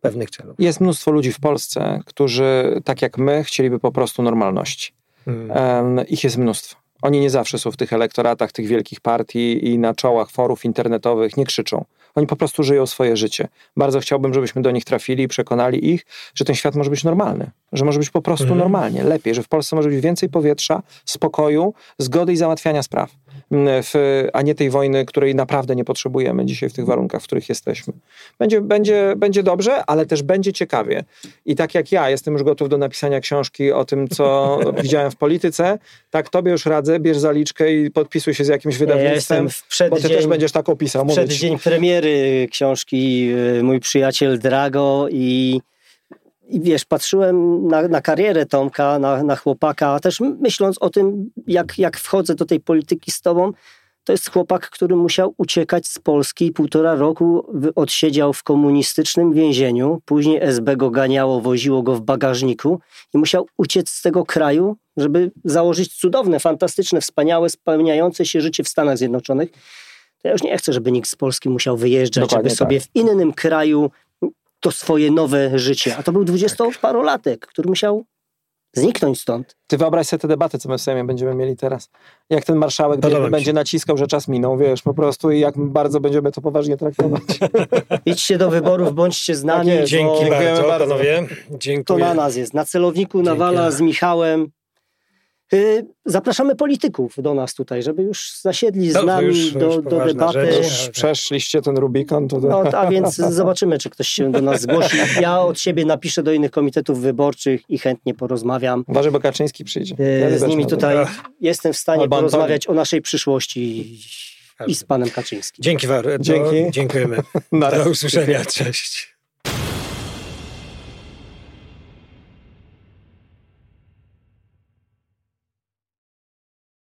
pewnych celów. Jest mnóstwo ludzi w Polsce, którzy, tak jak my, chcieliby po prostu normalności. Mm. Em, ich jest mnóstwo. Oni nie zawsze są w tych elektoratach tych wielkich partii i na czołach forów internetowych, nie krzyczą. Oni po prostu żyją swoje życie. Bardzo chciałbym, żebyśmy do nich trafili i przekonali ich, że ten świat może być normalny, że może być po prostu Mhm. normalnie, lepiej, że w Polsce może być więcej powietrza, spokoju, zgody i załatwiania spraw, Mm, w, a nie tej wojny, której naprawdę nie potrzebujemy dzisiaj w tych warunkach, w których jesteśmy. Będzie, będzie, będzie dobrze, ale też będzie ciekawie. I tak jak ja jestem już gotów do napisania książki o tym, co widziałem w polityce, tak tobie już radzę, bierz zaliczkę i podpisuj się z jakimś Ja wydawnictwem, w bo ty też będziesz tak opisał. przeddzień premiery książki y, Mój przyjaciel Drago i, i wiesz, patrzyłem na, na karierę Tomka, na, na chłopaka, a też myśląc o tym, jak, jak wchodzę do tej polityki z tobą, to jest chłopak, który musiał uciekać z Polski, półtora roku odsiedział w komunistycznym więzieniu, później SB go ganiało, woziło go w bagażniku i musiał uciec z tego kraju, żeby założyć cudowne, fantastyczne, wspaniałe, spełniające się życie w Stanach Zjednoczonych. To ja już nie chcę, żeby nikt z Polski musiał wyjeżdżać, Dokładnie żeby sobie w innym kraju to swoje nowe życie. A to był dwudziestoparolatek, który musiał zniknąć stąd. Ty wyobraź sobie tę debatę, co my w Sejmie będziemy mieli teraz. Jak ten marszałek będzie się. naciskał, że czas minął, wiesz, po prostu i jak bardzo będziemy to poważnie traktować. Idźcie do wyborów, bądźcie z nami, Tak. Dzięki bo bardzo, bardzo. panowie. to Dziękuję. na nas jest. Na celowniku Nawala z Michałem. Y, Zapraszamy polityków do nas tutaj, żeby już zasiedli z to nami już- do, już do debaty. rzecz. Już przeszliście ten Rubikon, to... No, a więc zobaczymy, czy ktoś się do nas zgłosi. Ja od siebie napiszę do innych komitetów wyborczych i chętnie porozmawiam. Uważaj, bo Kaczyński przyjdzie. Y, Ja Z nimi tutaj jestem w stanie Albo Antoni. porozmawiać o naszej przyszłości i z panem Kaczyńskim. Dzięki, Wary. Dzięki. Dziękujemy. Na. Do usłyszenia. Cześć.